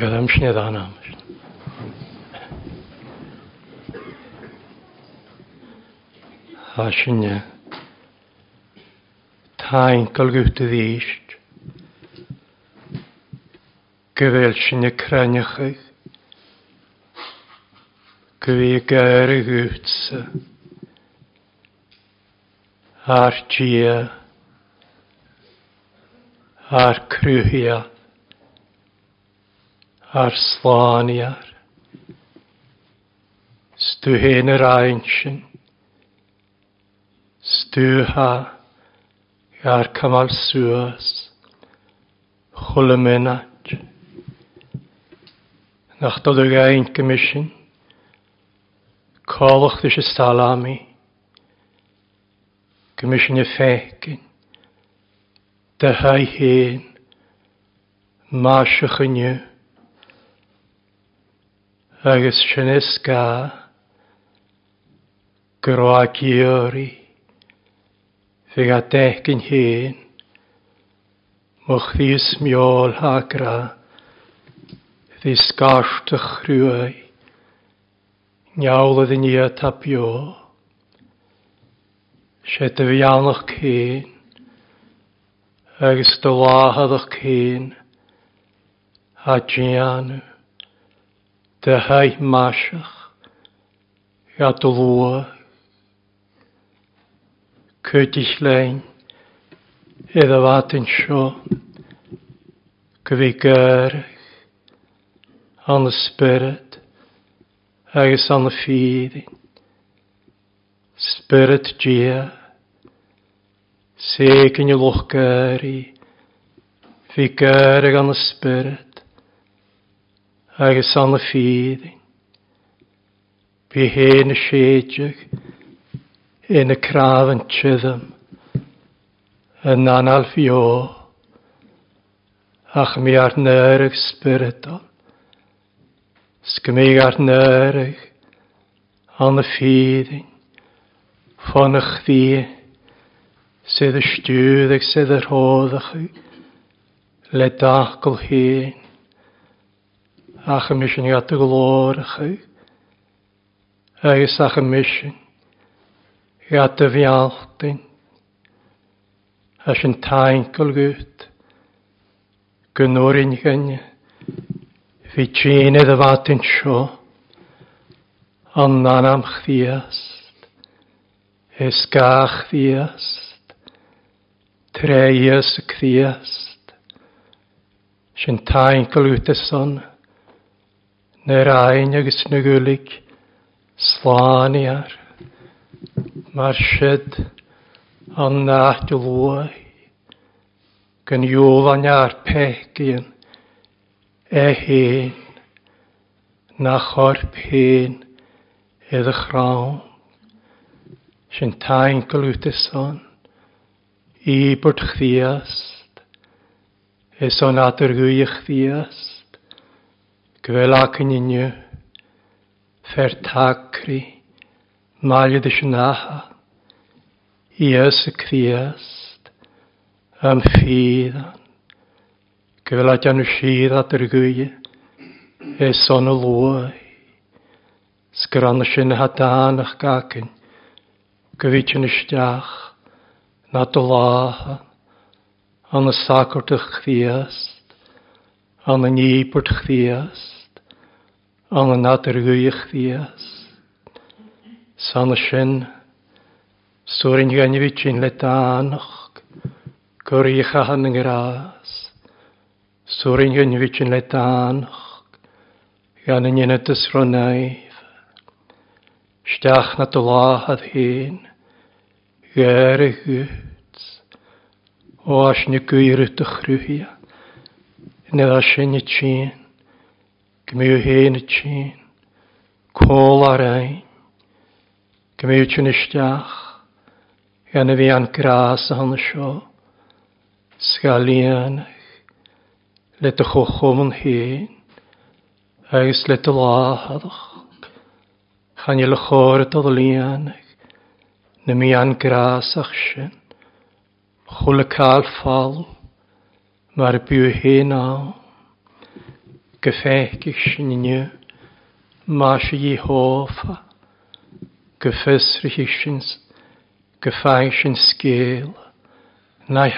Gyrym sy'n edrych yna. A sy'n e. Ta'n golgwyd y ddysg. Gyfel sy'n e craniach eich. Gwy gair y gwtsa. Ar gia. Ar crwyhiach ar arslaniar. Stu hen yr einsin, stu ha ar cymal sŵas, Chwle chwlymenat. Nach dod o gain gymysyn, colwch ddys y salami, gymysyn y ffegin, dyhau hen, masych yn yw agus sin is ga goráíorí fi a decin héin mo ddys meol hagra chrwy niawl chhrúai ni a tapio se dy fi bhíannach cyn agus do láhadach cyn a dtíanú dy haith masach, ia dy lwa, cydych lein, iddo fad yn sio, gyfi gyrch, an y spirit, agos an y ffyddin, spirit gia, seg yn y lwch gyrri, fi gyrch an y spirit, agus an y fírin. Bí hen y siedig yn y craf yn anal fio ach mi ar nerech spiritol. Sgymig ar nerech an y ffyddin ffon y chdi sydd y stiwddeg sydd yr hoddach le dachgol hyn ach y misyn i at y glor chi. Eis ach y misyn i at y fialtyn. As yn taencol gwyt. Gynnwyr un gynnu. Fi tîn iddo fatyn sio. Annan am chdiast. Is gach chdiast. Treias y chdiast. Sy'n taencol gwyt y son. Nyr ein agus na gwlyg sláni ar. Mar sied an nacht lwy. Gan ywlan ar pegyn e hen. Na chorp hen edd y chrawn. Sy'n tain glwyd y son. I bwrt chdiast. Es o'n adr gwych ddiast. Gwelacyn inne, fer tacri, malyd y sianaha, Ies y criast, am ffyddan. ac yn y sydd at yr gwy, e son y lwy. Sgranna sy'n hadan ych gacyn, gyfyd yn ysdiach, na dylaha, an y sacwrt ych criast an yn ipert chdiast, an yn adergwych chriast. San y sin, sŵrin gynnyfyd sy'n le danach, gwrych a hann yn gras. Sŵrin gynnyfyd sy'n le danach, gan yn un y dysronaif. Stiach na dy lahad hyn, gair y gwyt, o as ni gwyr y dychrwyhiad. Nid sin y tîn, gymyw hen y tîn, côl ar ein, gymyw tîn ystiach, gan y fi an gras a hon sio, sgalianach, le dy chwchwm yn hen, agos le dy lahadach, chan i lychor y dod dodlianach, na mi an gras ach sin, chwl y cael ffalw, mar je héná go féici sinne má sé dhí háfa go fesrithe sin go féin sin scale na je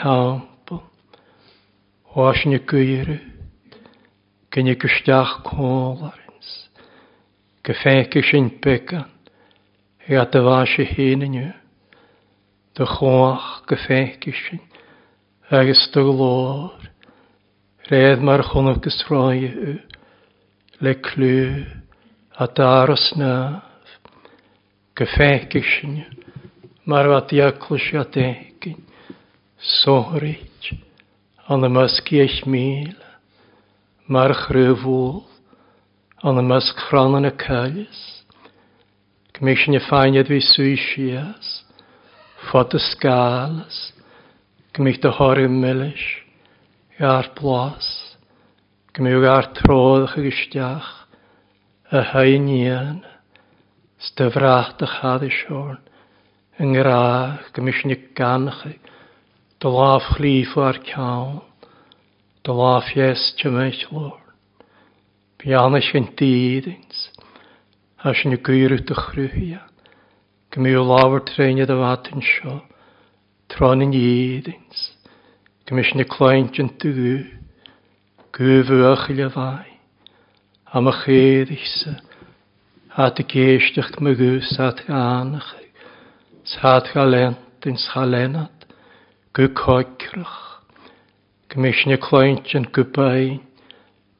há sinne cuire cinne goisteach cólarins go féici sin pecan i a do Réad mar chonmh gysroi yw, le clw a dáras ná go féice sin mar bha diacla sé a décin sóhrit an na mascíéis míl mar chhrúhúil an na mas chránan na caiis Gmé sin fáinead bhí suisias fod y sgalas, gomich de thoir milliis gar blas, gymw gar trodd ag ystiach, y hain ian, styfrach dy chad ision, yng ngrach gymysyn i ganach, dy laf chlif ar cawn, dy laf yes tymach lor, bianach yn dîdins, as yn y gwir yd y chrwyhia, gymw lawr treiniad y fatyn sio, tron yn iedins, gymys ni Client yn dŵ, gwfw ach i lefai, am y chéir isa, a dy geistach my gwys a dy anach, sa dy galent yn schalenat, gy coicrach. gymys ni Client yn gybain,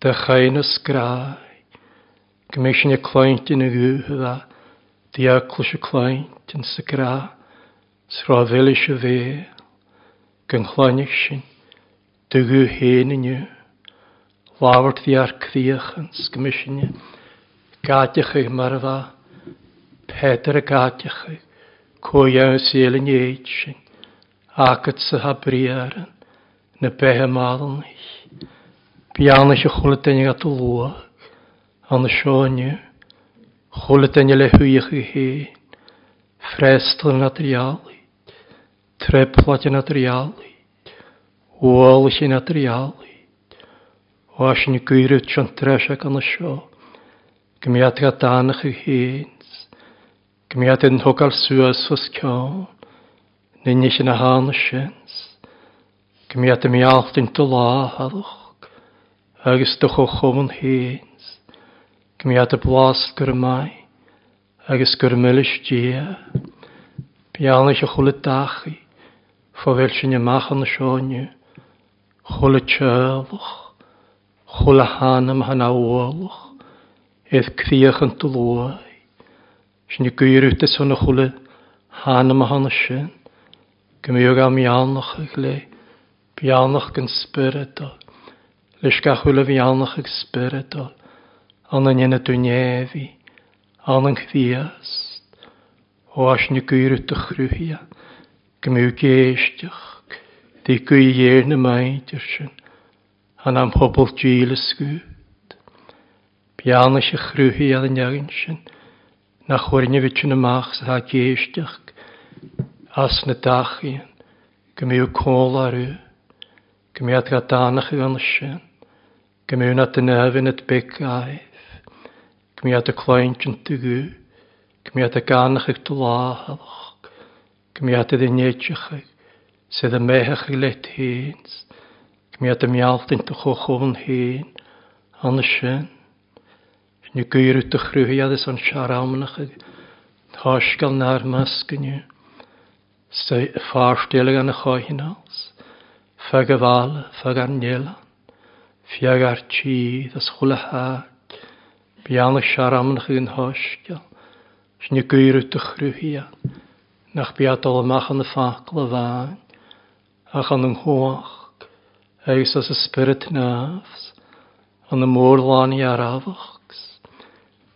dy chain ysgrau, Commissioner Client yn y gwfw Diaclus y Client yn sygra, sra fel eisiau fe, gynchláinigsin, dugu héininiu, láhart bhíar críochan scomisine, gaitecha marhá, pedra gaitecha, cóhéan je? éid sin, agad sa ha bríaran na bethe málanis. Bíanna se chula daine an le Уал син атриал. Вашни күйрөт шантраша канашо. Кмиатга таанах хиинс. Кмиатен хокал суас фоскан. Нинишин аханашенс. Кмиат миалтин тулахалх. Агис тохохомун хиинс. Кмиат пласт гырмай. Агис гырмелиш дия. Пиалниш хулитахи. Фовелшине маханашоню chula tsealach, chula hanam han awolach, edd criach yn dlwai. Sy'n i gwir wyt ys hwnna chula hanam han ysyn, gymryd am ianach ag le, bianach gan spiridol, leis ga chwle bianach ag spiridol, anan yna an yn chfiast, o as ni gwir wyt ych rwyhia, gymryd geisdiach, Di gwy ier na maidir sin, an am pobl díle sgwyd. Biana se chrwhi ar yn iawn sin, na chwyrni fyt yn ymach sa geisdiach, as na dachian, gymi yw côl ar yw, gymi at gadanach yw yn sin, gymi yw na dynefyn at bec aif, gymi at y cloent yn tygw, gymi at y ganach yw dlahaloch, gymi at y ddynedrych yw, sydd y mehech i let hins, mi at ym ialt yn dy ochofn hyn, an y sien. Ni gyr yw tych rhyw hiadys an siar amnach ag hosgal na'r masg yn yw. Sy ffarstelig an y chohin als, ffag y fal, ffag ar nielan, fiag ar tîd, as chwle hag, bian y siar amnach ag yn hosgal. Ni gyr yw tych rhyw hiad, nach biadol ymach an y ffacl y fain ach an yn hwach, eis as y spirit nafs, an y môr lan i arafachs,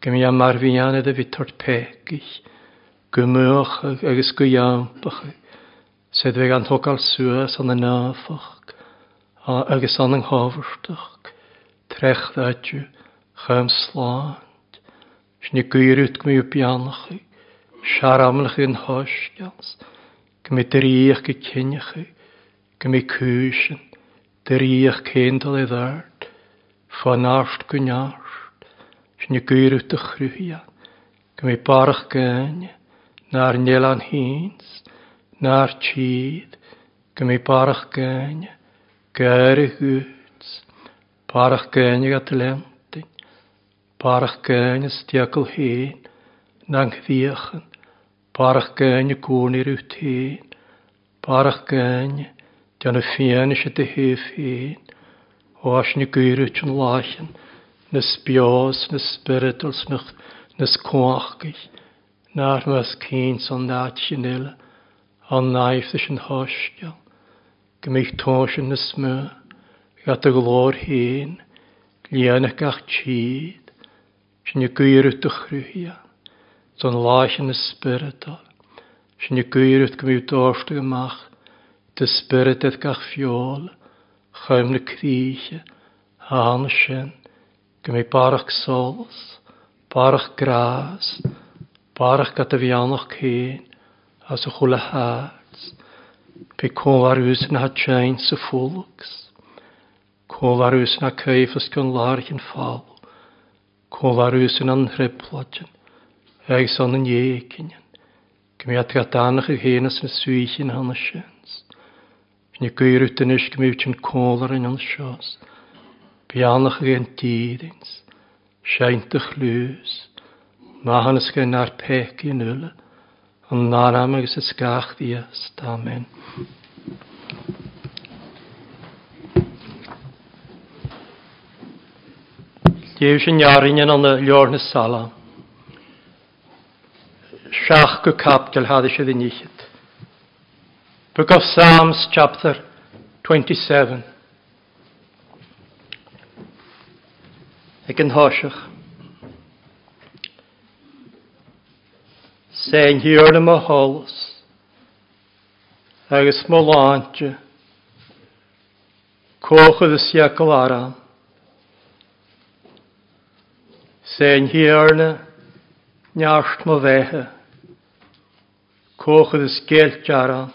gym i am arfian edrych fi tord pegich, gymwch agos gwyambach, sedd fe gan hogal sŵas an y nafach, agos an yng hofrtach, trech ddadju, chym slant, sni gwyrwyd gmwy o bianach, siaramlach yn hosgans, gmwy drych gycynnych, mi cúisin, dyríoch céndal i ddart, fanást gwynást, sy'n y gyrw dychrwya, mi barach gynne, na'r nielan hins, na'r tîd, mi barach gynne, gair y hwts, barach gynne gat lentyn, barach gynne stiagl hyn, na'n ddiechen, barach gynne gwn i'r wtyn, barach gynne, gan y fian eisiau dy hyf hyn, o as ni gyrwyd yn lachen, nes bios, nes spirituals, nes coachgych, na'r mas cyn son nad sy'n ila, an naif ys yn hosgiol, gymig tos yn nes my, gat y glor hyn, glian ac ach chyd, sy'n y gyrwyd dychrwyhia, son lachen nes spiritual, sy'n y gyrwyd gymig dorst y gymach, dy spirited gach fiol, chaim na críche, hán sin, go mé barach sols, barach grás, barach gat a bhiannach céin, as a chula háts, pe cóhar ús na ha tsein sa fúlags, cóhar ús na caifas gan lárchen fál, cóhar ús an hreplatin, ag son an jékinin, go mé at gat anach a hénas na suíchin hanna sin. Ni gyrwyd yn ysg mi wyt yn cwlar yn yn sios. Bianach gen dîdins. Siaint ych lwys. Mahan ys gen ar pec i nŵla. Yn naram agos ysgach ddiast. Amen. Diew sy'n iarin yn anna liorn y sala. Siach gwy cap gael hadd eisiau ddyn Book of Psalms, chapter 27. Ek in saying here hierde my hols, agus my laantje, koge de siekel aran. Sein hierne, njaast my wege, koge de skeeltje aran.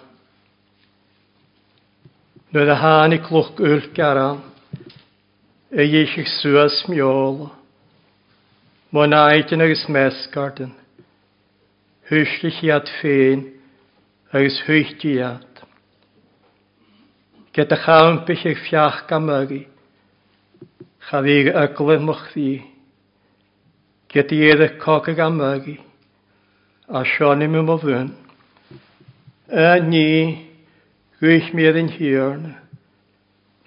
Nid a hân i clwch gwyll garan, y ieisig sŵas miol, mo naidyn agos mesgarden, hwyslich iad ffein agos hwyllt iad. Gyd a chawnbych eich fiach gamygu, chaf eich yglyf mwch ddi, gyd i edrych cog ag amygu, a sioni mi mo fwn. A ni, Gwych mi yn hiarn,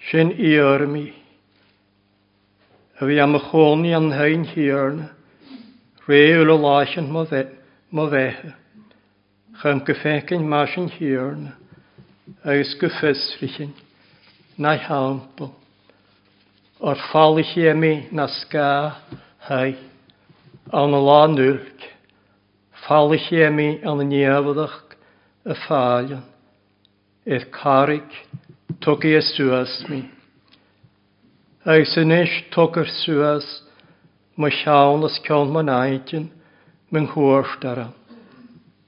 sy'n iar mi. A fi am y chwni an hain hiarn, reul o lasion mo fehe. Chym gyffegyn mas yn hiarn, agos gyffesfrichyn, na'i hampl. O'r ffalich i emi na sga hai, an y lan ulg. Ffalich i emi an y niafodach y ffalion i'r carig tugi y suas mi. Ag sy'n eich tugi'r suas, mae siawn as cion ma'n aidyn, my'n hwrs dara.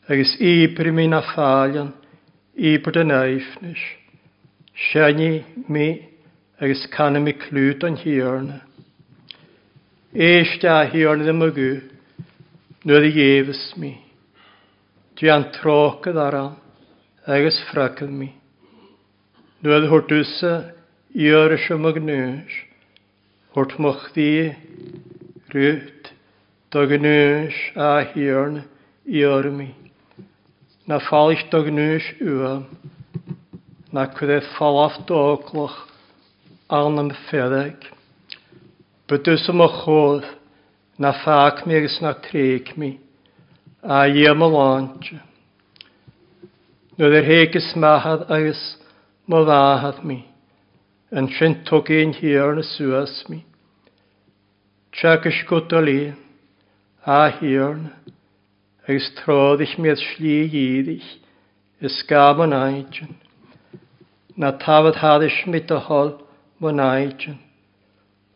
Agus ibr mi na ffalion, ibr dyn eifnis. Siani mi agus canna mi clwyd o'n hirna. Eich da hirna ddim y gw, nid i efus mi. Dwi an troch gyda'r agus fracad mi. Nuad hortúsa iar sem ag nus, hort mochtí rút dog nus a hiarn iar mi. Na fáich dog nus ua, na cwyd e falaf doglwch anam ffedeg. Bydws yma chodd na ffac mi agos na treg mi, a i am y lantio. nó ar hégus maihad agus má láhad mí, an sin tugéon hiar na suas mí. Teachas go a líon, a hiarna, agus trádaich miad slí díidich is gaban aitin, na tafod hadis mit a hol man aitin,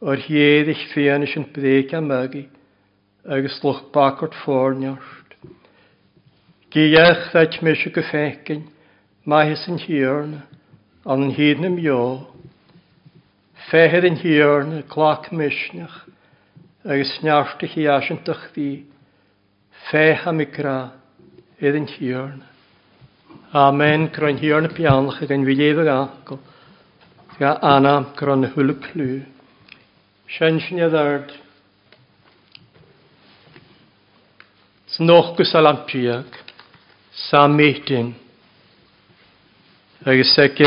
o'r hiedich fianis yn breg am agi, agus lwch bacwrt fforniwr. Gíach leit meisio go fécin, maihis yn hiorn, an yn hyd nym jo. Fehyr yn hiorn, clac misnach, agus sneartach i asian dychdi, fech am igra, idd yn hiorn. Amen, kron hiorn y pianlach ag yn filydd ag agol, ga anam groen hwyl y plw. Sian sy'n iddard. Snoch samítin. Agus ag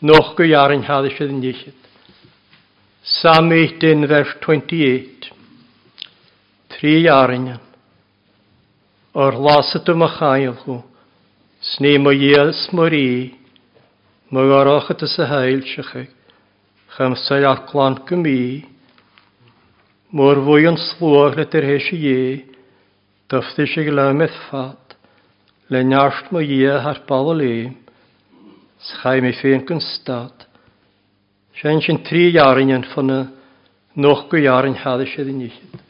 noch go jarin hadi sydd yn iechyd. Sam 18 vers 28. Tri jarin. O'r lasat yma chael chw. Sni mo iels mor i. Mo gorochat ys y hael sychig. Chym sail aclan gymi. Mor fwy yn slwag let yr hesi ie. Dyfti sig lymydd ffad, le niarst mo ie har bawol eim, schai mi ffyn gyn stad. Sian sy'n tri iarin yn ffynna, noch gwy iarin hadd eisiau ddyn iechyd.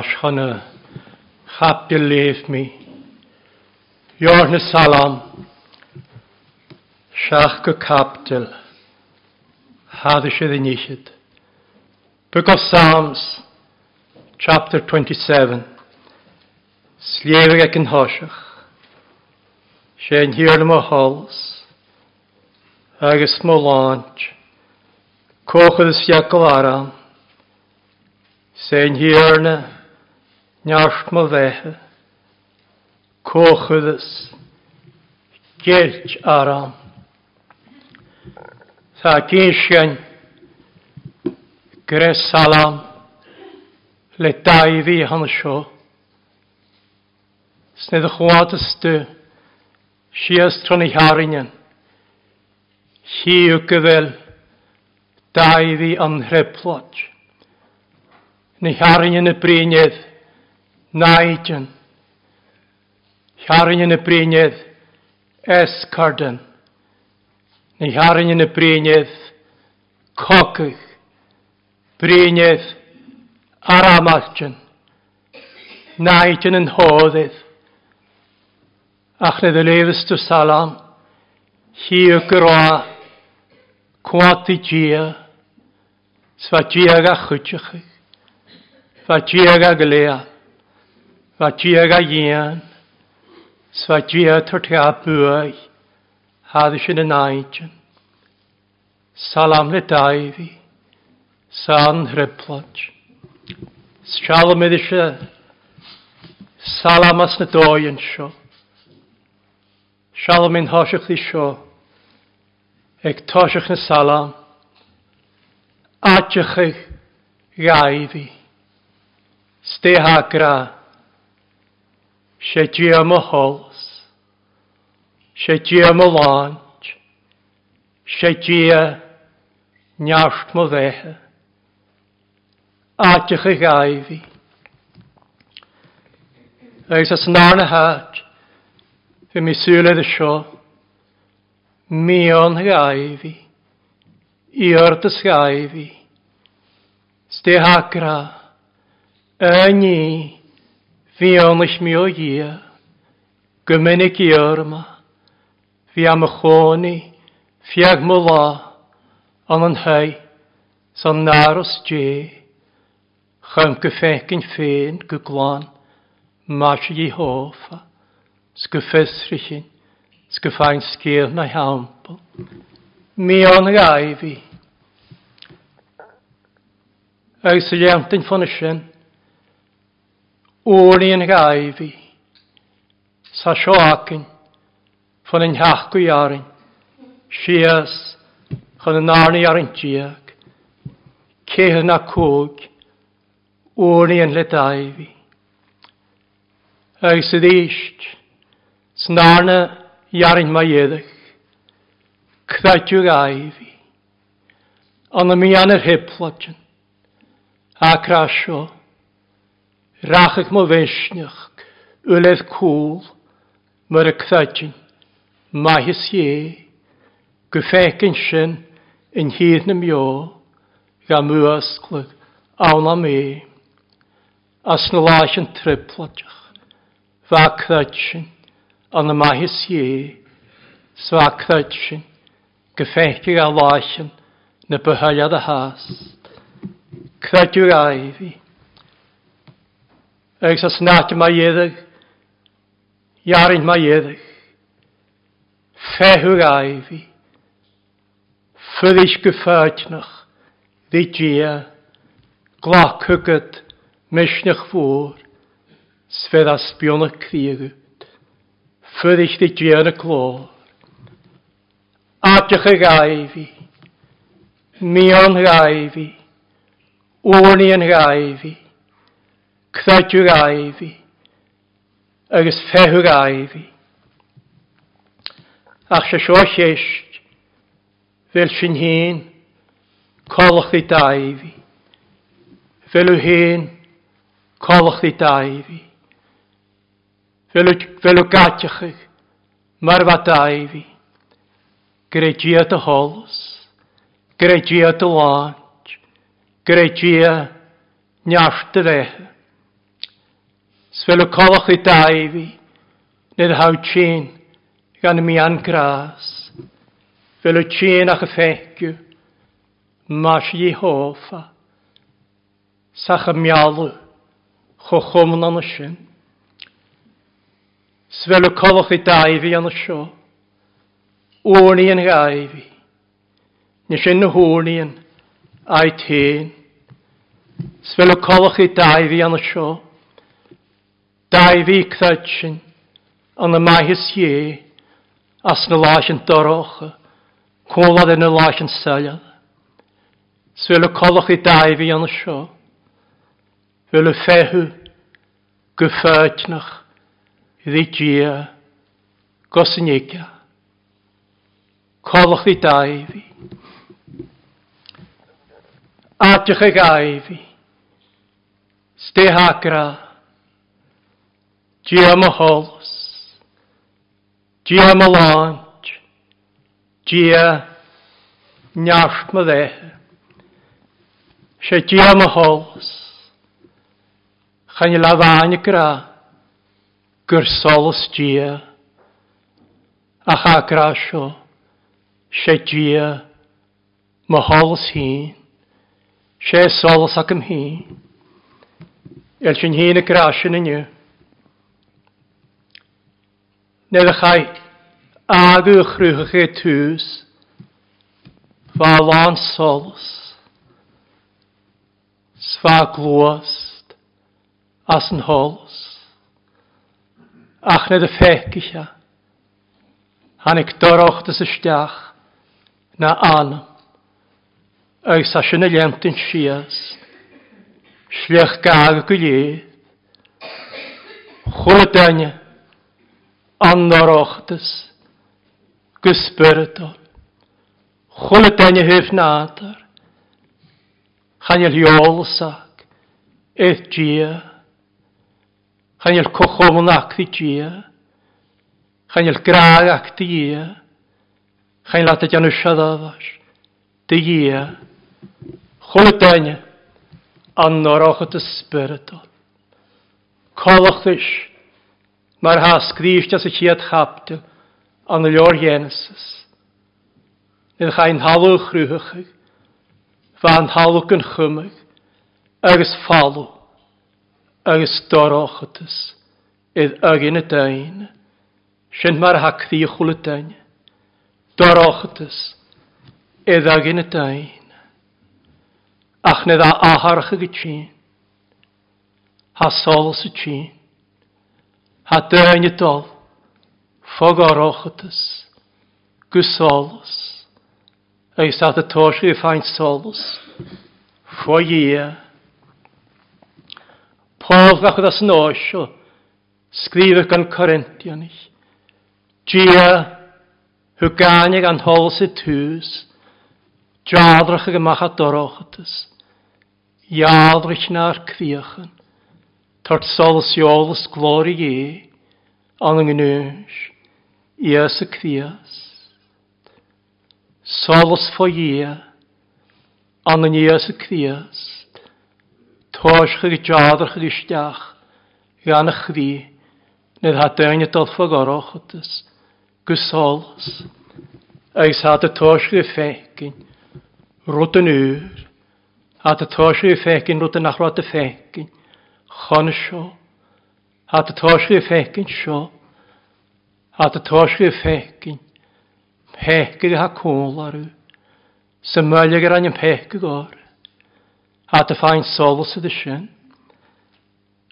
ashana chapdi leif mi. Yor na salam. siach go capdil. Hadish iddyn nishid. Book of Psalms, chapter 27. Slievig ac yn hosiach. Sian hir na hols. Agus mo launch. Cochyd ys Iacol Aram. Sian hir neart mo vehe. cóchudas, geirt aram. Tá céisian Gres salam le daihí hanna seo. Snead a chhuatas du, sias tron i harinan, siw gyfel daihí an hreplod. Ni harinan y brynydd, Naidjan. Charin yn y brinedd escardan. Neu charin yn y brinedd cocych. Brinedd aramadjan. Naidjan yn hoddydd. Ach nid y lefys dw salam. Hi y gyroa. Cwati gia. Sfa gia ga chwtioch. Sfa gia ga glea. Fa diag a ian, Sva diag tor te a bwai, hadd yn. Salam le daifi, san hryblod. Sjalom iddi sy'n salam as na doian sio. Sjalom yn hosiach di sio, ag tosiach na salam, adiach eich gaifi. Steha gra. Se ti am y hols. Se ti am y lant. Se ti a mo fehe. Atych y gai fi. Eis as narn y hat. Mi sylid y sio. Mi o'n gai fi. I o'r dys gai Fi onlys mi o gia, gymenig i yrma, fi am y chwni, fi ag mw la, yn hei, son naros je, chym gyffegyn ffyn gyglan, mas i hofa, sgyffesrychyn, sgyffain sgir na hampl, mi on rai fi. Ag sy'n lentyn ffyn y Úlíon gaihí sa sio acyn. fan yn hachgw go dhearan sias chun yn arni arin an tíach na cwg. cóg úlíon le daihí. Agus sa ddíist snána dhearan mai dhéadach creaitiú gaihí an na mí anar hiplatin Ac rasio. Rachach mo vesnach, ulef cool, mar ecthatin, mahis ye, gyffeicyn sin yn hyd na mio, ga mwasglyg awn am e, as na laes yn triplatach, fa ecthatin, an y mahis ye, sfa ecthatin, gyffeicyn a laes yn na byhaliad a has, Credw'r aifi, Ag sa snat ma ieddeg. Iarin ma ieddeg. Fehu aifi. Fyddys gyffadnach. Ddi gia. Glac hygyd. Mysnach fwr. Sfedd asbion y crigyd. Fyddys ddi gia yn y glor. Adych ag aifi. Mion raifi. Wrni yn raifi. Cfedw'r aifi, agus fehw'r aifi. Ach se sio lleisht, fel sy'n hyn, colwch i daifi. Fel yw hyn, colwch i daifi. Fel yw gatiach ych, marfa daifi. Gregia dy holos, gregia dy lanj, gregia nyasht dy fecha. Swyl y colwch i dau fi, nid haw tîn gan mi an gras. Fel y tîn ach y ffeiciw, mas i hofa. Sach y mialw, chochwm yn y sin. Sfel y colwch i dau fi y sio. Wn i yn gai fi. Nes yn y hwn i yn a'i tîn. Sfel y colwch i dau fi y sio. Dau fi cthaidsin, an y maihys ie, as na lais yn doroch, cwlad yn y lais yn seliad. Swyl y colwch i dau fi an y sio, fel y fehw, gyffeidnach, iddi gia, gosnigia. Colwch i dau fi. Adych ag ai fi. Ste hagra. Gia ma holos. Gia ma lanch. Gia nyacht ma dde. Se gia ma holos. Chan i lafain y gra. Gyrsolos gia. A cha grasio. Se gia ma holos hyn. Se solos ac ym hyn. El sy'n hyn y grasio yn yw. Nid ych ai ag yw chrwych chi tŵs fa lan sols sfa glwast as yn hols ach nid y ffecisio han hannig doroch dys ysdiach na anam. Ag sa sy'n y lent yn sias. Sliach gael y Chwyd andarochtes, gespyrdol, chwledain y hyf nadar, chanel iolsag, eith gia, chanel cochomon ac di gia, chanel graag ac di gia, chanel atad jan ysiadafash, di gia, chwledain andarochtes spyrdol, colach ddish, Mae'r has Gristas y chiad chapte an y lior Genesis. Yn chain halw chrwychig, fan halw yn chymig, agos falw, agos dorochadus, idd agyn y dain, sy'n mar ha y chwl y dain, dorochadus, idd agyn y dain, ach nid a aharach ag y ha solos y tîn, ha o'r fogorochotas, gysolus, eis at y tos i ffaint solus, ffoia. Paul gach as yn osio, sgrifach gan Corinthian ich, gia hwganig an hols i tŵs, jadrach ag ymach at dorochotas, jadrach na'r cwiachan, Tart sol siolus glori i, anang yn ys, i as y cfias. Solus fo i, anang i as y cfias. Tos chyg i jadr chyg i stiach, i an y chfi, nid hadain y dolfa goroch ydys, gysolus. Eis had y tos chyg i ffegin, rwyd yn ŵr, had y tos chyg ffegin, rwyd yn achrod y ffegin, chon sio, a dy tosgu ffecyn sio, a dy tosgu ffecyn, pechgyr ha cwl arw, sy'n mylig ar angen pechgyr o'r, a dy ffain sol sydd y sy'n,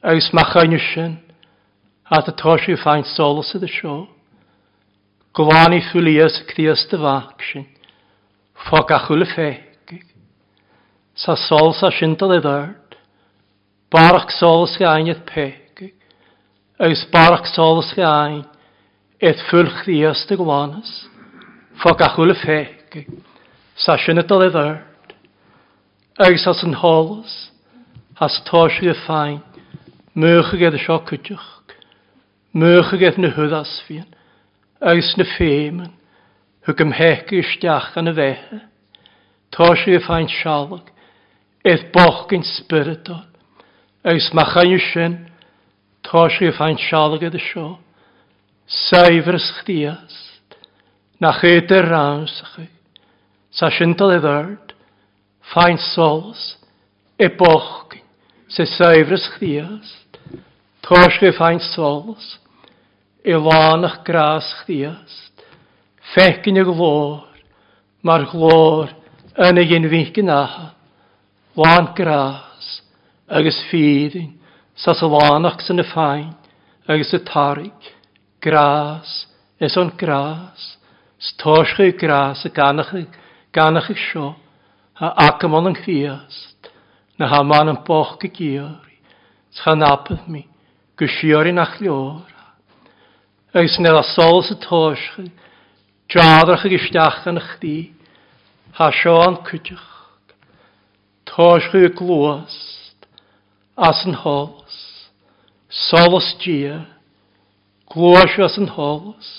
aws machain y sy'n, a dy tosgu ffain sol sydd y sio, gwlani ffwlias y cdias dy fac sy'n, ffog a chwl y ffecgyr, sa sol sa sy'n dod i ddard, barach solas gaineth peg, agus barach solas gain, et ffwl ddias dy gwanas, Fog a chwyl y ffeg, sa sy'n ydol e ddyrd, agus as yn holas, as tos i y ffain, Mwch ag edrych sio cwdych, Mwch ag edrych na hwyd fi'n. agus na ffeimyn. hwg ymhec i stiach yn y fehe, tos i y ffain sialog, eith boch gyn spyridol, agus yw sin tos sé fáin seálagad a sio, saifras chdiast, na chyd chéidir ránsachu, sa sintal i ddard, fáin solas, e bochgin, sa saifras chdiast, tá sé fáin solas, i lánach gras chdiast, fecin y glor, mar glor yn y gynfyn gynnaf, lán gras, agus fiddin, sas y salánach sy'n y fáin, agus y tarig, gras, es o'n grás, stóisgau gras y ganach ag sio, ha acamon yn chiast, na ha man yn boch gygiori, chan apydd mi, gwsiori na chliora. Agus nid a sol sy tóisgau, jadrach ag istiach yn chdi, ha sio an cwtioch, tóisgau glwast, as yn hols, solos dia, glwasio as yn hols,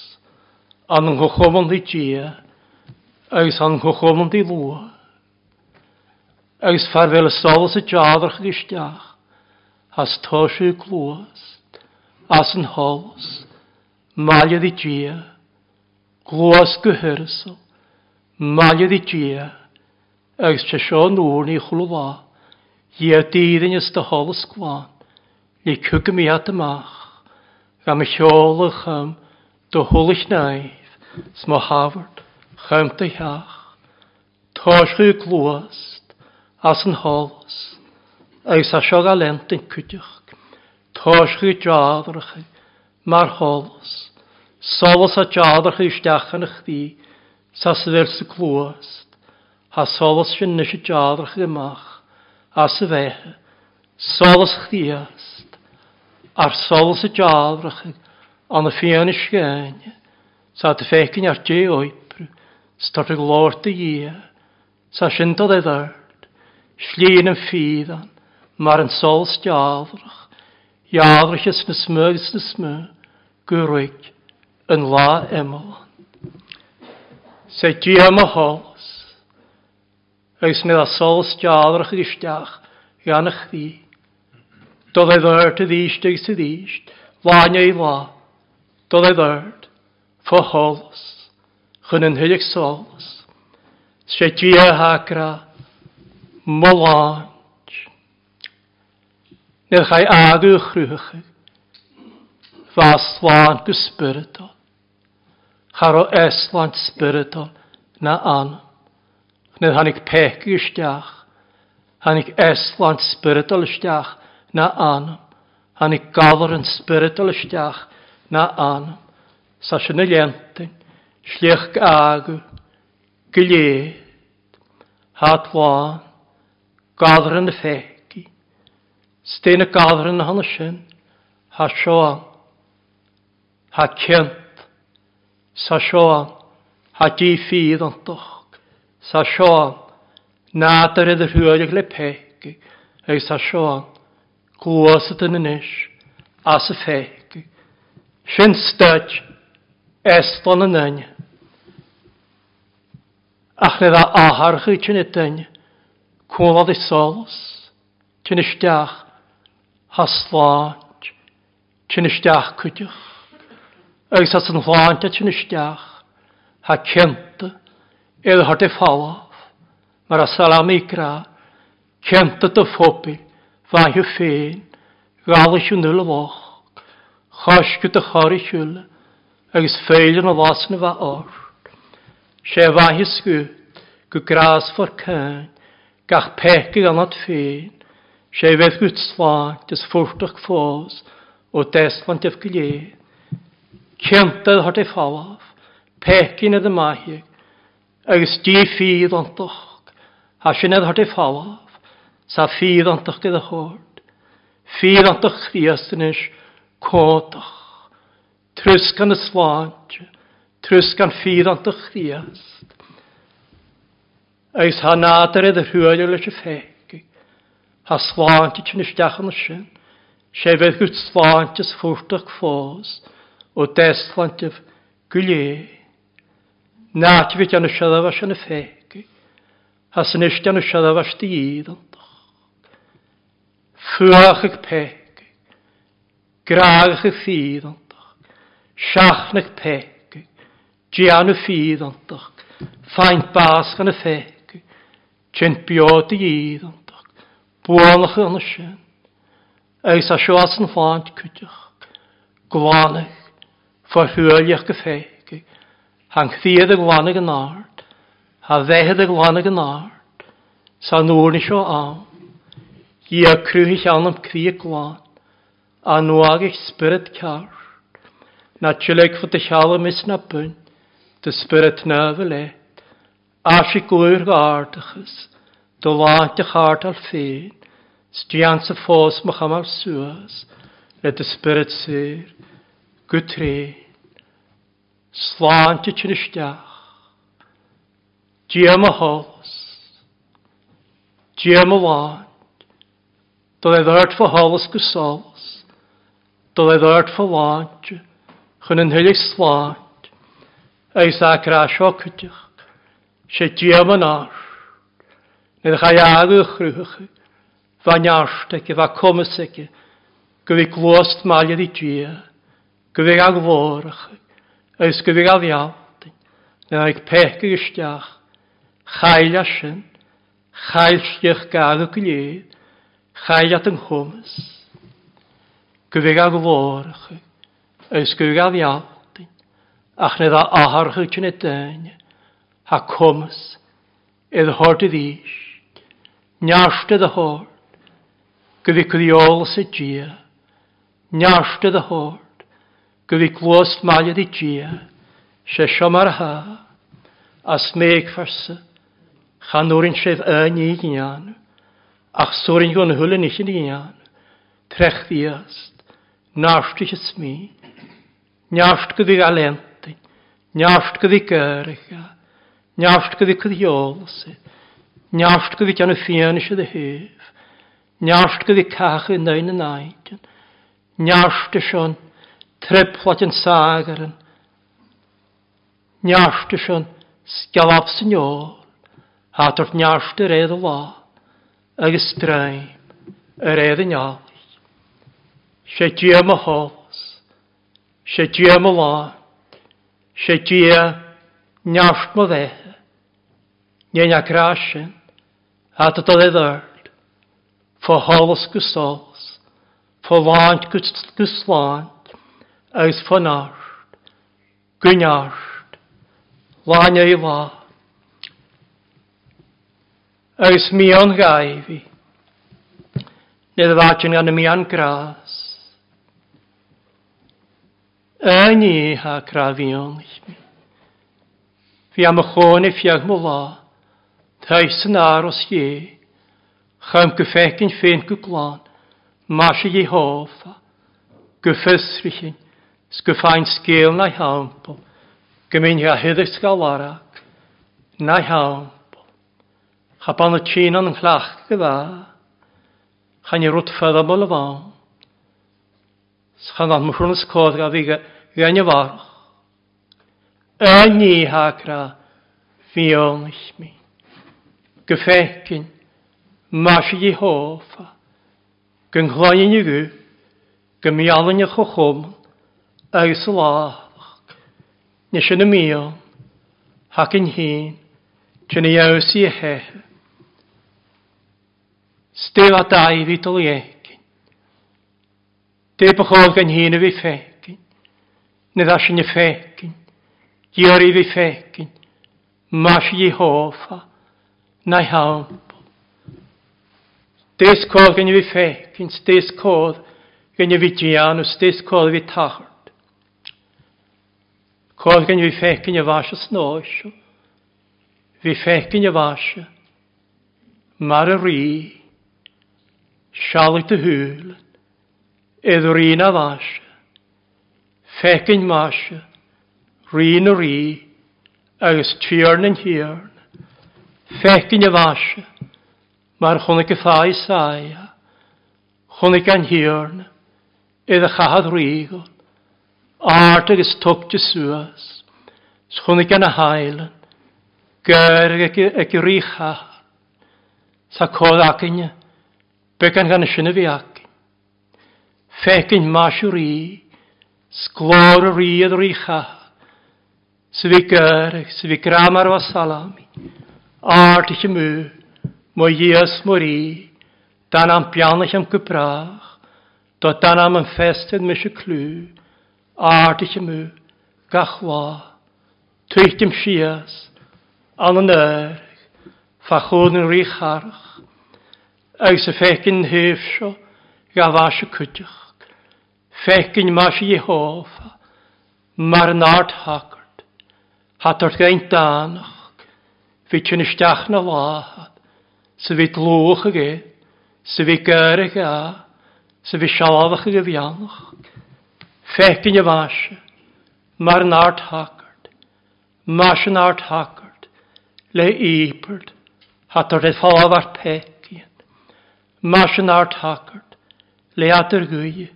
an yn ghochomon di dia, agos an ghochomon di lwa, agos farfel y solos y jadrach ag ysdiach, as tosio glwas, as yn hols, maliad i dia, glwas gyhyrsol, malio di dia, agos tesio nŵr ni chwlwa, Ie dîrin ys dy hol ysgwan, le cwgym i at ymach, gam y siolach chym, dy hwlych naif, smo hafwrt, chym dy hiach, tosgu glwast, as yn holos, eis a siog a lent yn cwdych, tosgu jadrach, mar holos, solos a jadrach i yn ych di, sa sydd ers y glwast, ha solos sy'n nes y jadrach ymach, as y fe, solas chdiast, ar solas y jalrach, an y fian y sgen, sa dy fecyn ar di oibr, start y glor dy ie, sa syndod e ddyrd, slin yn ffiddan, mar yn solas jalrach, jalrach ys na smyg ys na smyg, gyrwyd yn la emol. Se di am y hol, agus ní a sós deádrach isteach ganach tí. Do é dhirta díiste sa díist, láine í lá, do é dhirt, fóólas, chun an thuideag sólas, sé tí hára mláint. Ní cha áú chhrúcha, Fá sláán go na an Nid hannig pegu ystiach. Hannig eslan spiritual ystiach na an. Hannig gafr yn spiritual ystiach na an. Sa sy'n y lentyn. Sliach gagu. Hat Hatwan. Gafr yn y fegi. Stein y gafr yn hana sy'n. Ha sioan. Ha cynt. Sa sioan. Ha di ffydd ond doch sa seo nádar idir thuúideach le pegi, ag sa seo cuasa in inis as a fegi, Sin stöid estal yn aine. Ach le bheith átharcha tin daine cóla i solas, tin isteach hasláint, tin isteach cuideach, agus as an hláinte tin isteach ha cimp el e fawa, mar a salami gra, kenta ta fopi, vahe fein, gala siw nil wach, chasgu ta chari siwl, agos feilin o vasna va ar. Se vahe sgwt, gu gras for cain, gach pegi gan at fein, se vedd gwt slan, dis fwrtach fos, o deslan tef gilydd. Kenta hote fawaf, pekin edd y mahig, agus dí fíd antach, Tá sin edhart i fallaf, sa fíd antach gyda chord, fíd antach chriastanis cótach, trus gan y slant, trus gan fíd antach chriast. Agus ha nadar edrych hwyl leis y ffegi, ha slant i ti'n ysdach yn y sin, sé fydd gwrt slant ys ffwrtach ffos, o deslant yf gwyleu. Na an siadafas an y fegi. Has yn eist an y siadafas di iddantach. Fwach ag pegi. Graag ag ffyddantach. Siachn ag pegi. Gian y ffyddantach. Faint basg an y fegi. Biod i iddantach. Bwolach an y sien. Eis a siwas yn flant cwtach. Gwanach. Fwyr hwyliach gyffeg. Han chríad a gháine an áard, Tá bheitthead a gháine an áard, Sa nóirna seo am, í a cruúhiich annam crí gháin, a nuágaich spirit cear, na tuleg fu a cheala mis na bun, de spirit nefh le, a sé gúir gáardachas, do bhaint a cháart al féin, Stian sa fós mo chamar suas, le de spirit sér, gutré. sláinte tuiristeach, Díam a hálas, Díam a láin, Dó é ddart fa hálas go sálas, Dó é d'irt fa láinte, chun an hilig sláint, Eis a crá seo cydych, Se diam yn ar, Nid chai agw chrwych, fa niarsteg, fa comaseg, Gwyg glost maliad i ddi dia, Gwyg agforach, agus go bhíh ahealta na ag pecha Chael chaile sin chailteach gaga go léad chaileat an chumas go bhíh a go bhóracha agus go bhíh ach nid a aharcha tena daine ha cumas iad háta dhíis nearsta a háir go bhí go dí álas a dia nearsta a go bhí glóst maiad i dia, sé siomar ha, as méag farsa, sef yn i gíanú, ach súrin gón hulan eich yn gíanú, trech ddiast, násti eich ysmi, nást go bhí galenti, nást go bhí gyrcha, nást go bhí cydhiolasi, nást gan y ffian eich dy hyf, nást go cach yn nain yn nain, eich o'n treplat yn sagaren. Niashtu sy'n sgalaf sy'n ôl, hatwrt yr edd o la, agos straim, yr edd yn iawn. Se ti am y hols, se ti am y la, se ti am niasht mo dde, nien a crasyn, at o ddedd fo holos gwsols, fo laant gwslant, aus fanart, gynar lan ei. Aus mi o'n gaifi, nid y fadyn gan y mi gras. Ha crafion mi. Fi am y chôn i fiag mo la, thais yn aros ie, chym gyffegyn ffyn gwglan, mas i Jehofa, gyffysrych Sgwffain sgil na iawnbol. Gymyn hi a hyddych gael arach. Na iawnbol. Chaban y tîn yn chlach gyda. Chan i rwt ffeddabol y fawn. Chan am mwchwn ysgodd gael fi gan y farwch. Yn i hagra fi o'n eich mi. Gyffecyn. Mas i hofa. Gynghlaen i ni gwy. Gymialyn i'ch o chwmwn agus láach na sin na míon hacin i sin iasaí a hethe. Stéh a dahí tal écin. Dépa chó gan hína bhí fécin, na dá sin na fécin, Díorí bhí fécin, más dhí hófa na hápa. Dés có gan bhí fécin, stés cód gan bhí dianú, stés cód bhí tachar. Cógan bhí fecin a bhaise snáisio, bhí fecin a bhaise, mar a rí, sealit a húlan, edo rín a bhaise, fecin maise, rín a rí, agus tíarn an hiarn, fecin y. bhaise, mar chunig a fáis saia, chunig an hiarn, edo chahad rígal, art tog tugte suas, schunig gan a hailen, gair ag i rícha, sa cod acin, began gan sinna fi acin. Fecin masiw rí, sglor y ríad rícha, sydd fi gair, sydd fi gramar o salami, art i chi mw, mwy ies mwy dan am bianach am gybrach, do dan am yn festyn mysio clw, áirithe mú gachhá, tuitim sias, an yn an air, fachún an rícharach, agus a fecin hef seo gafá y cúteach, fecyn mas i hofa, mar an árt hagart, hatart gain danach, fi tún isteach na lahad, sa fi glúch ag e, sa fi gair a gá, sa fi sialfach a gyfianach, Fecin y fashe, mar nart art mas yn art hacard, le iberd, hat o'r eith haf ar pecin, mas yn art hacard, le adr gwy,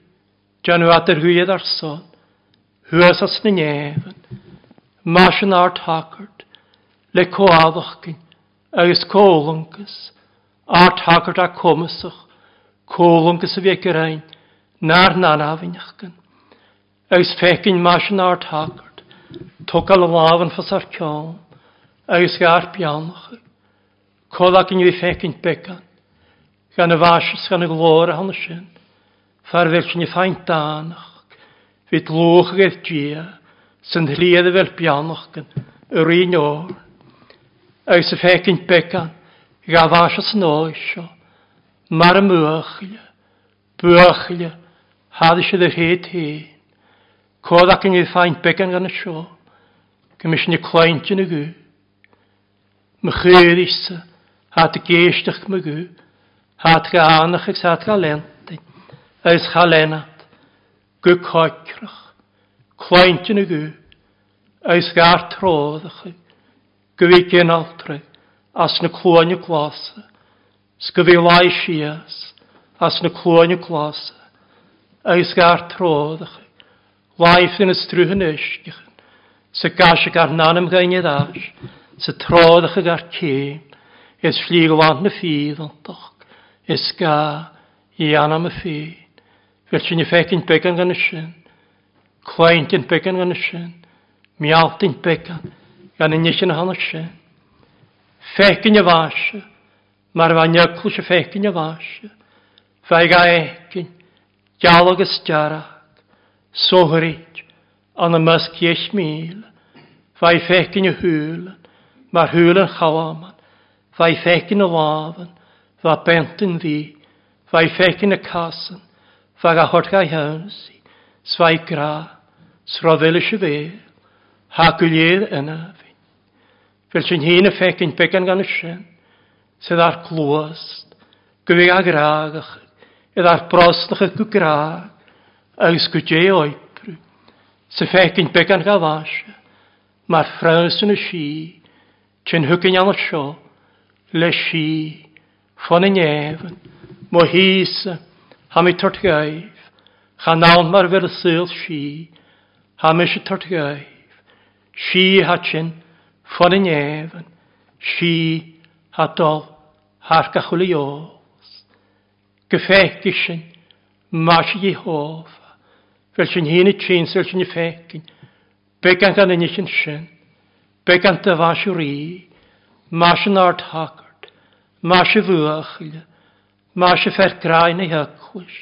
jan o adr gwy ar son, hwys as na nefyn, mas yn art hacard, le coaddachgyn, agus cólungus, art hacard a comysach, cólungus y fe na'r nanafinnach agus fecin mar sin ár takart, tóca le láhan ffas ar cion, agus gar pianochar, cólaach yn bhí fecin began, gan y fasys gan a glóra hanna sin, far fel sy'n i fáin dánach, hí tlúcha gaith dia, sy'n hliad y fel bianach gan, yr un o'r, agus y fecin began, ga fasys yn oesio, mar y mwachlia, bwachlia, hadis eisiau ddeud hyd hyn, Codach yn ei ffaint began gan y sio. Gymys ni cleint yn y gw. Mae chyr isa. Hat y geistach my gw. Hat ga anach ag sat ga lentin. Ys ga lenat. Gw coicrach. Cleint yn y gw. Ys ga'r troddach. Gw i gen altre. As na clwan y glasa. Sgyfi lai sias. As na clwan y glasa. ys ga'r troddach. Waifin is trwy'n ysgych. sy gas gasig ar nan ymgain i'r as. Sa troddach ag ar ce. ys flig wan na ffydd ontach. Is ga i anam y ffyd. Fel sy'n i ffegin began gan ysyn. Cwaint yn began gan ysyn. Miawt yn began. Gan yn ysyn hon ysyn. Ffegin y fasio. Mae'r fa ygl sy'n ffegin y fasio. Fai gael egin. Dialog ysdiarach sohrit an y mysg eich mil, fai fecyn y hwyl, mae'r hwyl yn chawaman, fai fecyn y lafan, fa bent yn ddi, fai fecyn y casan, fa a horgau hawnsi, svai gra, sroddel y sivel, hagwyl yna fi. Fel sy'n hyn y fecyn began gan y sien, sydd ar glwast, gyfeg ag ragach, edd ar brosnach y gwgraag, agus go dé oitru, sa fecin began gafaise, mar ffraws yn y si, tyn hwgyn iawn o sio, le si, ffon yn efn, mo hisa, mi tort gaif, cha nawn mar fyr syl si, ham eisiau tortgaif, si hatyn, ffon yn efn, si hadol, hargachwli os, gyffegisyn, mas i hof, Fel sy'n hyn i tîn, sy'n sy'n i ffegin. Begant gan yn eich yn sy'n. Begant a fas yw rhi. Mas yn ard hagart. Mas y fwyachil. Mas y fer grain ei hygwys.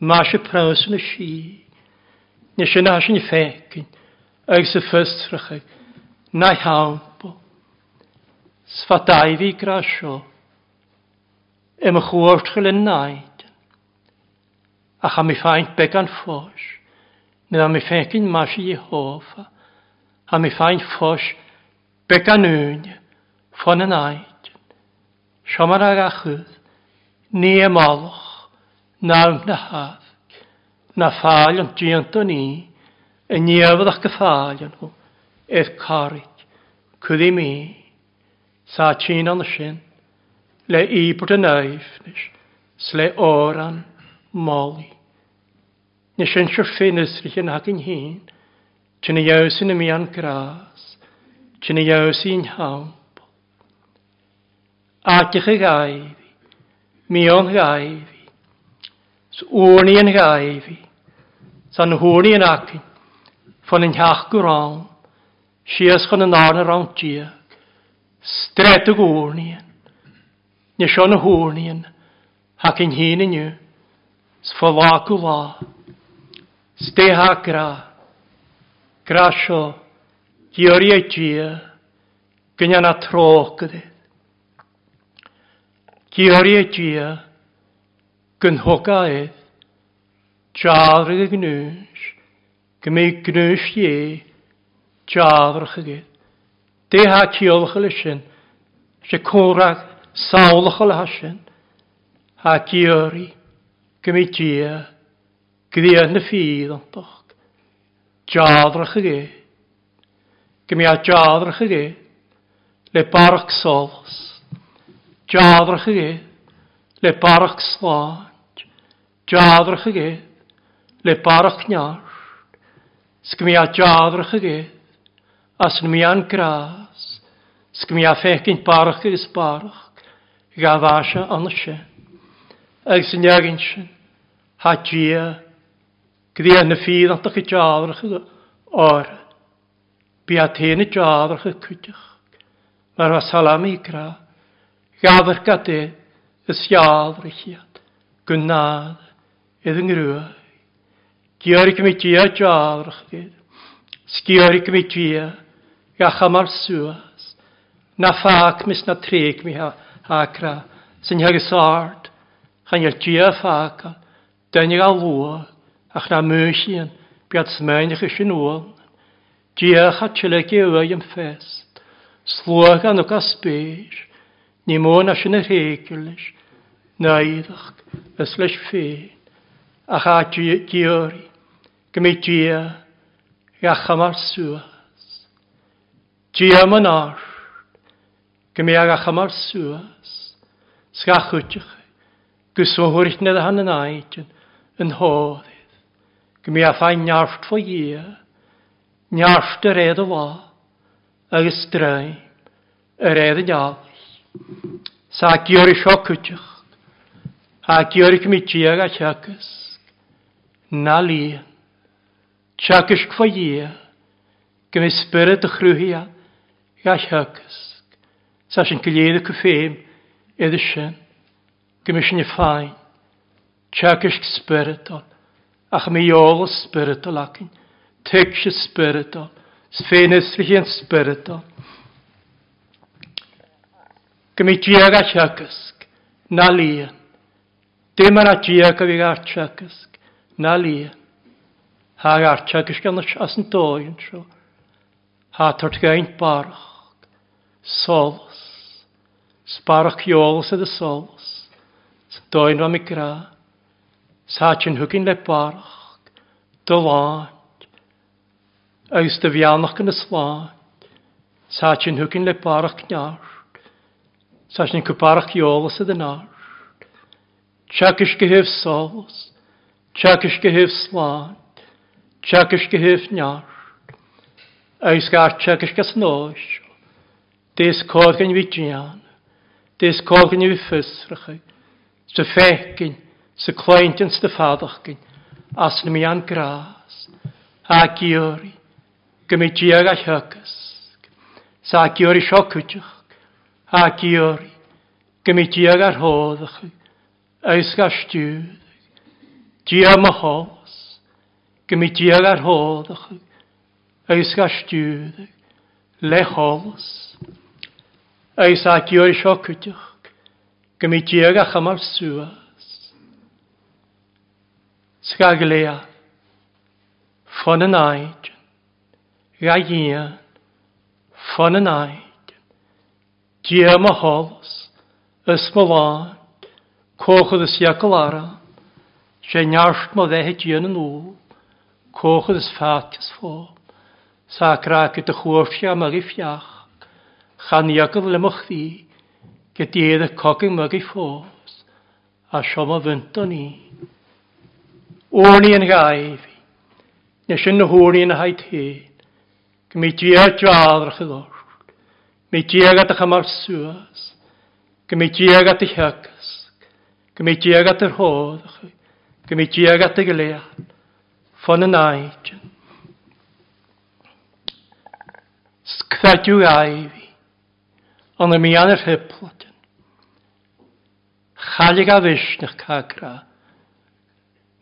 Mas y praws yn y si. Nes yna sy'n i ffegin. Ag sy'n ffystrach ag. Na i hawn bo. Sfadau fi gra sio. Ym y chwrt chael yn naid. Ach am i ffaint began ffos. Nid am i ffeicyn mas i Jehofa, am i ffain ffos began beganwyd ffon yn aid. Siomar ag achydd, ni ymolwch, nawm na haf, na ffal yn diant o ni, y niefod ac y ffal yn hw, eith carig, cwddi mi, sa tîn o'n sy'n, le i bod yn eifnis, sle oran moli. Ni sy'n siwrfi nysrych yn hag yn hun. Tyn i iaws yn ym i'n gras. Tyn i iaws i'n hawb. Agych y gaifi. Mi o'n gaifi. Sŵn i'n gaifi. Sa'n hwn i'n acyn. Fon yn hach gwrawn. Sias chan yn arna rawn diag. Stret o gwrn i'n. Ni sy'n hwn i'n. Hac yn hyn yn yw. Sfo la gwlad. Steha gra, grasio, diori e dia, gynian a tro gyda. Diori e dia, gynhoga edd, jafr y gnwys, gymi gnwys ie, jafr chygydd. Deha ciolch y lysyn, se cwrag sawlch y lysyn, ha diori, gymi dia, Gwyr na ffydd o'n doch. Jadrach y ge. Gymi a jadrach y ge. Le barach solos. Jadrach y ge. Le barach slant. Jadrach y ge. Le barach nyar. Sgmi a jadrach y ge. As yn mi an gras. Sgmi a ffecyn barach ys barach. Gafasha anashe. Ag sy'n iagyn sy'n. Ha gia. Gdi yn y ffydd at i jadrach o'r. Bi a tein y jadrach y cwydych. Mae'r wasalam i gra. Gaddych gade ysgiadr i chiad. Gwnad idd yng Ngrwy. Giorig mi tia jadrach gyd. Sgiorig mi tia. Gacham ar suas. Na ffac mis na treg mi ha, ha cra. Sy'n hag y sard. Chan i'r tia ffac. Dynig a lwag ach na mwysyn, biad smainych ys yn ôl. Diach a tylegu yw yn ffest, slwag an o'r asbyr, ni môn as yn yr hegyllis, naiddach ys leis ffein, ach a diori, gymig dia, gach am ar sŵas. Dia ma'n ar, gymig ach am ar sŵas, sgachwtych, gysw'n hwyrth nid a hann yn aidyn, yn hodd. Gmi a ffain neart fo ie. neart yr edd o fa, agus draim, yr edd y neall. Sa gyr i siocwtych, a gyr i gmiti ag a siacysg, na lian, siacysg fo ia, gmi spyryd y chrwyhi Ga a. Sa sy'n gilydd y cyffeim, edrych sy'n, gmi sy'n i ffain, siacysg spyryd o'n, ach mi ôl spiritual ac yn. Teg si spiritual. Sfenisli hi'n spiritual. Gymi diag a siagysg. Na lian. Dim yna diag a fi ar siagysg. Na lian. Ha ar siagysg gan as yn dod yn tro. Ha tort gain barach. Solos. Sbarach iolos ydy solos. Doi'n rhaid mi. Sáin thuginn le barach, do láit, agus do bheannach gan na sláit, Sáin thuginn le barach neart, Sáin cupárach geolalas a den náart. Teachas go hih solas, teachas go hih sláit, teachas go hih neart, agus gar teachas go snáis, Dés cógan bhí dean, Dés cógan bhí fusracha, sa fecinn, sa chlaintyn sa ffadach gyn, as na mi an gras, a giori, gymig diag a llygys, sa giori sio cwdych, a giori, gymig diag ar hoddach, eis ga stiwyd, dia ma hos, gymig diag ar hoddach, eis ga stiwyd, le hos, eis a giori sio cwdych, gymig diag a chamal sŵad, Sgaglea, ffon yn aid, gagian, ffon yn aid, diam a hols, ysmolan, coch ydys iacol ara, se niarst ma ddehe dian yn ŵl. coch ydys ffatias ffo, sa crac ydych chwrfia am i fiach, chan iacol le moch ddi, gydedd y cogyn i ffos, a siom o fynt o'n i. Orni yn gaif. Nes yn hwrni yn haid hyn. Gymru diag jadrach y ddor. Gymru diag at ych am arswas. Gymru diag at ych hagas. Gymru diag at yr hoddach. Gymru diag at y gilead. Fon yn aid. Sgfadw aifi. Ond y mi an yr hyplodyn. Chalig a fysnach cagra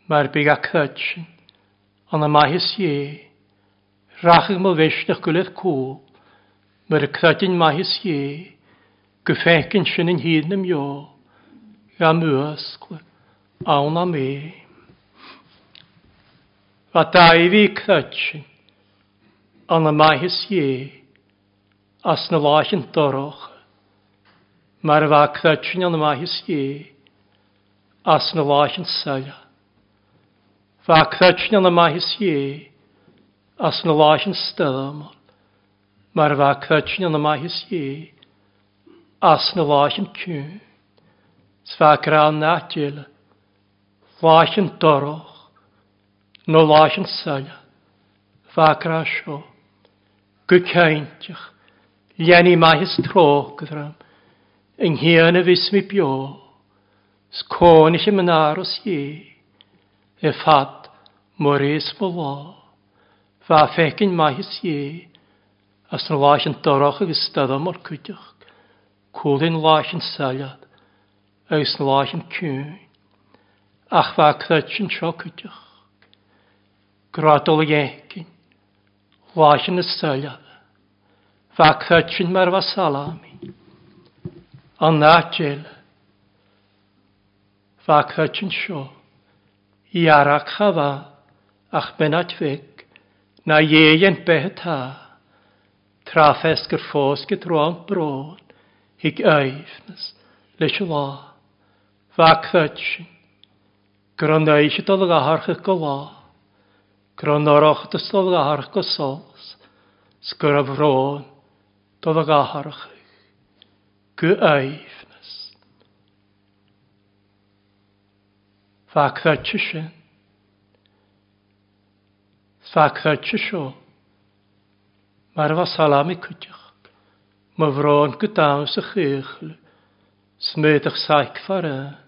mae'r big achytsin, ond y maes ie, rachig mo feisnach gwyledd cwl, mae'r cradyn maes ie, gyffegyn sy'n yn hyd yn ymio, am mwysgl, awn am e. Fa dau fi cradyn, ond y maes ie, as na lach yn doroch, mae'r fa cradyn an y maes ie, as na lach yn saia. Fachthachna na mahis ye, as na lachin stedamol. Mar fachthachna na mahis ye, as na lachin kyn. Sfakran natjele, lachin doroch, no lachin salja, sio, sho. Gwkaintjach, liani mahis gydram, yng nghyn y fus mi bio, sgôn eich y menaros ie e fad mor eis moris bwa. Fa fecyn fekin hys ie, as na lachin dorach ag istada mor cwydioch, cwlyn cwlin lachin saliad, agos na lachin cwn, ach fa cwetchin sio cwydioch. Gradol iecin, lachin y saliad, fa cwetchin mar fa salami, an na jela, fa cwetchin sio, Iarach chafa, ach benat fig, na ieien behta. Trafes gyr ffos gytroan bron, hig eifnes, leis y la. Fac ddydsin, gronau si dol aharch y gola. Gronoroch dys dol gaharch gosos, sgyraf rôn, dol gaharch. Gw eif. Fakta tise. Fakta tisio. Mae'r fa salami cwtiach. Mae fron gydawn sy chychl. Smedach saig fara.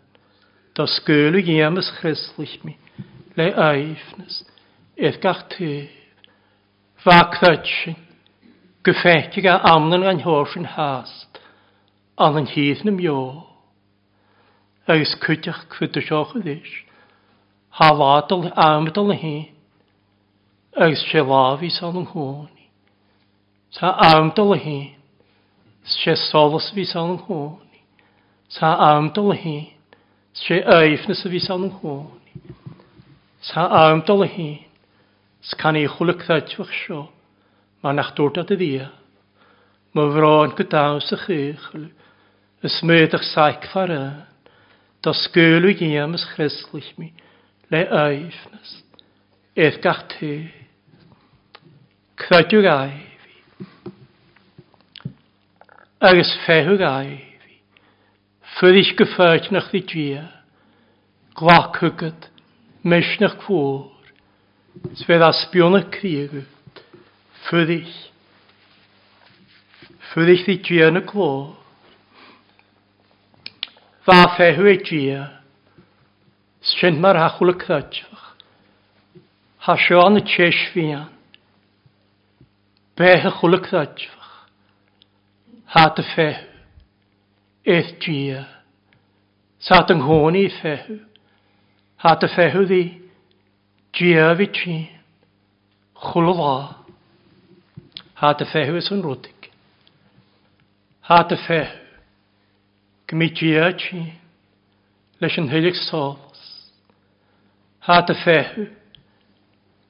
Da sgwyl i ymys chreslich mi. Le aifnes. Edd gach. Fakta tisin. Gyffetig a amnan gan hast. Anan hydd nym agus cuiteach chuta seocha dhíis. Háládal amdal na hyn, agus se lafi sal an hwni. Sa amdal na hyn, se solos fi sal an hwni. Sa amdal na hyn, se éifna fi sal san hwni. Sa Tá amdal hyn, hí, scan i chwlyg ddadfach sio, mae nach dwrda dy ddia. Mae fron gydaws y chych, ysmydach saich fara. das Göhle jemes christlich mi, le eifnes, ef garte, kvötjur eifi, agus fehur eifi, fyrig geföjt nach di djia, glak hugget, mesh nach kvor, sved aspjona krigu, fyrig, fyrig di djia na kvor, Fa fehu e gia. Sint mar y cydfach. Hasio an y tjes fian. Beth y chwle cydfach. Ha dy fehu. Eith gia. Sa dy nghoni fehu. Ha dy fehu ddi. Gia fi tîn. Chwle dda. Ha dy fehu ys yn rwdig. Ha dy fehu gymidgiachi leis yn hylig sols. Há a fehu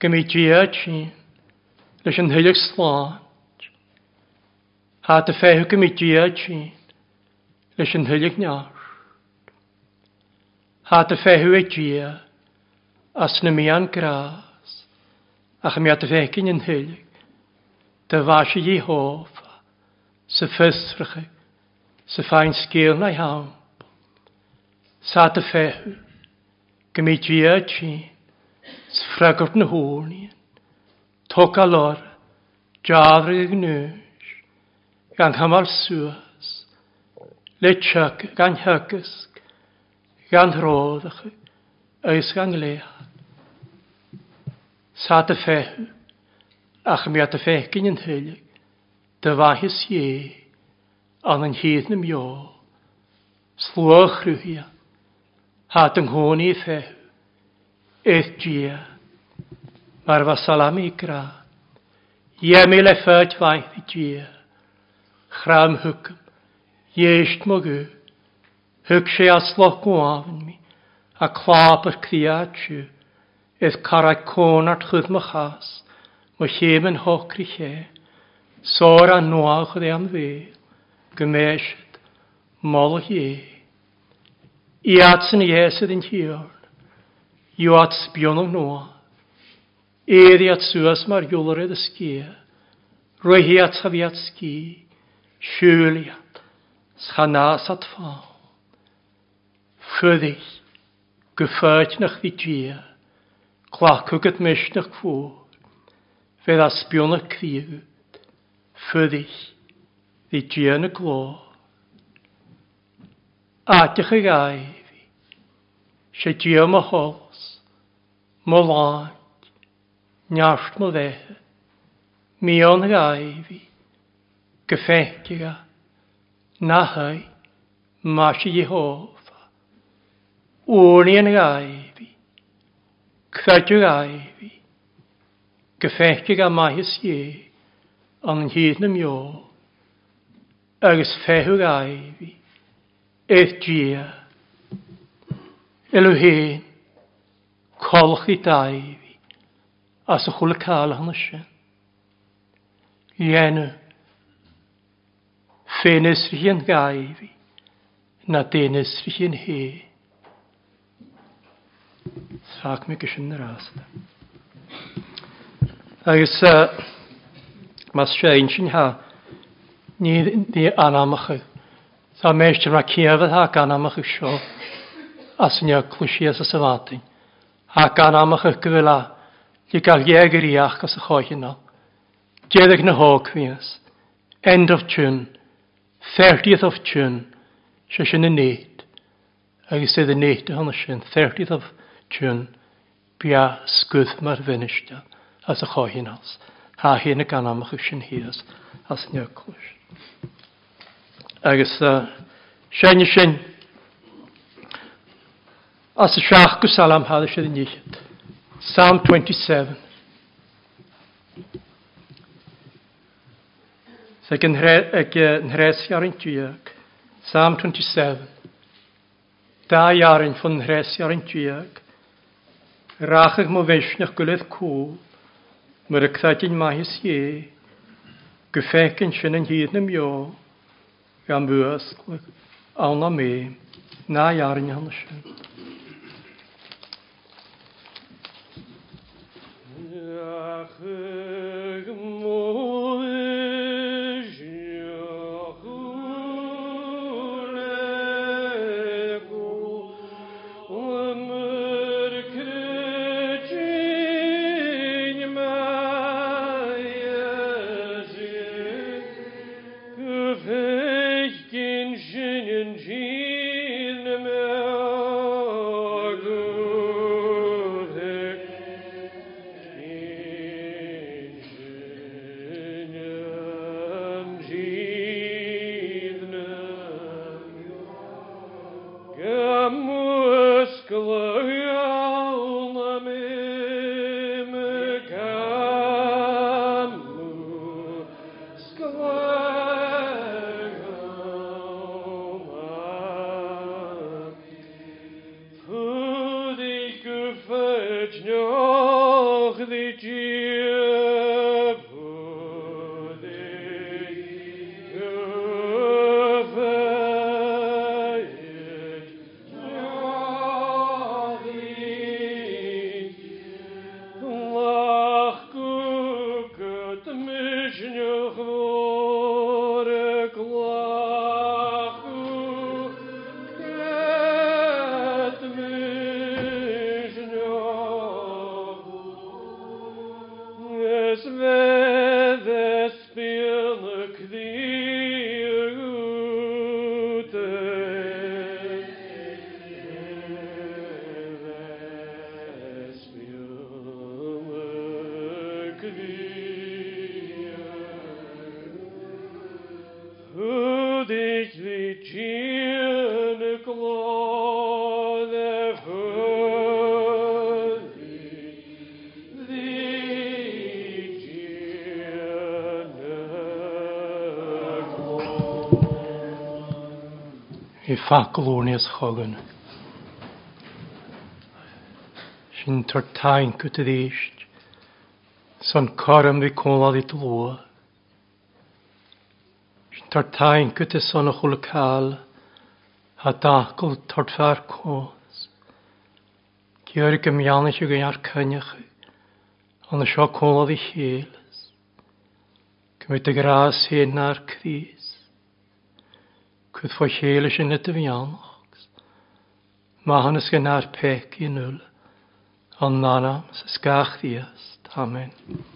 gymidgiachi leis yn hylig sláán. Há a fehu gymidgiachi leis yn hylig near. Há a fehu e dia as na mi an gras, ach mi a fecin yn hylig dy fas i hofa, sy'n sa fáin sgil na hám. Sa dy fehu, go mí dví tí, sa fregurt na hórníon, toc a lor, djáfri ag nős, gan hymar sŵas, le litsak gan hygysg, gan hroddach, eis gan leach. Sa dy fehu, ach mi a fehgin yn hylig, dy fahys ieg, an yn hydd na mio. Slwch rhywia. Hat yng nghwn i fe. Eith gia. Mae'r fasalam i gra. Iemi le ffyd faith i gia. Chram hwcym. Iesht gw, Hwg se a sloch gwafn mi. A clap yr criad siw. Eith carad cwn ar chwyd mo chas. Mo chym yn hocri lle. Sôr a noach oedd am fydd gymeisyd, mol hi. I atsyn i esydd yn hiwr, yw at sbion o'n noa. Eri at swas mae'r gwlwyr edrych sgia, rwy hi at hafiat sgi, siwliad, schanas at ffawn. Fyddich, gyffert nach fi gia, clacwg at mysnach fwr, fe dda sbion o'ch criwyd, fyddich, fi yn y glo. Adych y gai fi, se dyn my hols, my lan, nart mo fe, mi o'n gai fi, gyffengira, na hai, mas i Jehofa. Wni yn gai fi, cfedr gai fi, gyffengira mae hysg i, ond hyd na mi o'n agus fehu gaifi, eith dia Elohéin colch i daifi, as a chula cáhanna sin. Dhéanú fénis rhíon gaifi, na dénis rhíon hé. Sfach mi gysyn yr asda. Agus uh, mas sé ein sin ha ní dí anamachu. Tá méiste mar céamhad ha ganamachu seo as ne clúisias a saváting. Ha ganamachu go bhfuil a dí gal dhéagaríach as a chohinná. Déadh na hócvías, end of June, 30th of June, se sy'n y néit, agus sydd y néit y honna sy'n 30th of June, bia sgwth mar finistia as a chohinás. Ha hyn y ganamachu sy'n hias as nyclwys agus uh, séine sin as y siach go salam háda sé níchiid. Psalm 27. Sa ag an hréisjarin tuag. Psalm 27. Da jarin fan hréisjarin tuag. Rachag mo veisnach gulydd cwl, mar y cthadyn mahis ie, gefeken fécinn sin an híad na meo gan buas le anna mé faculonius chogan. Sin tar tain cut a dheist, san coram vi conlad i tlua. Sin tar tain cut a son a chulacal, ha dacol tar far cos. Gyr am yw ag cynnych. Ond y sio conlad i chiels. Cymryd y gras hyn ar Cris. Cwyd fwy chéle sy'n y dyfianach. Mae hynny sgan ar pec i nŵl. Ond nanam, sy'n sgach ddiast. Amen.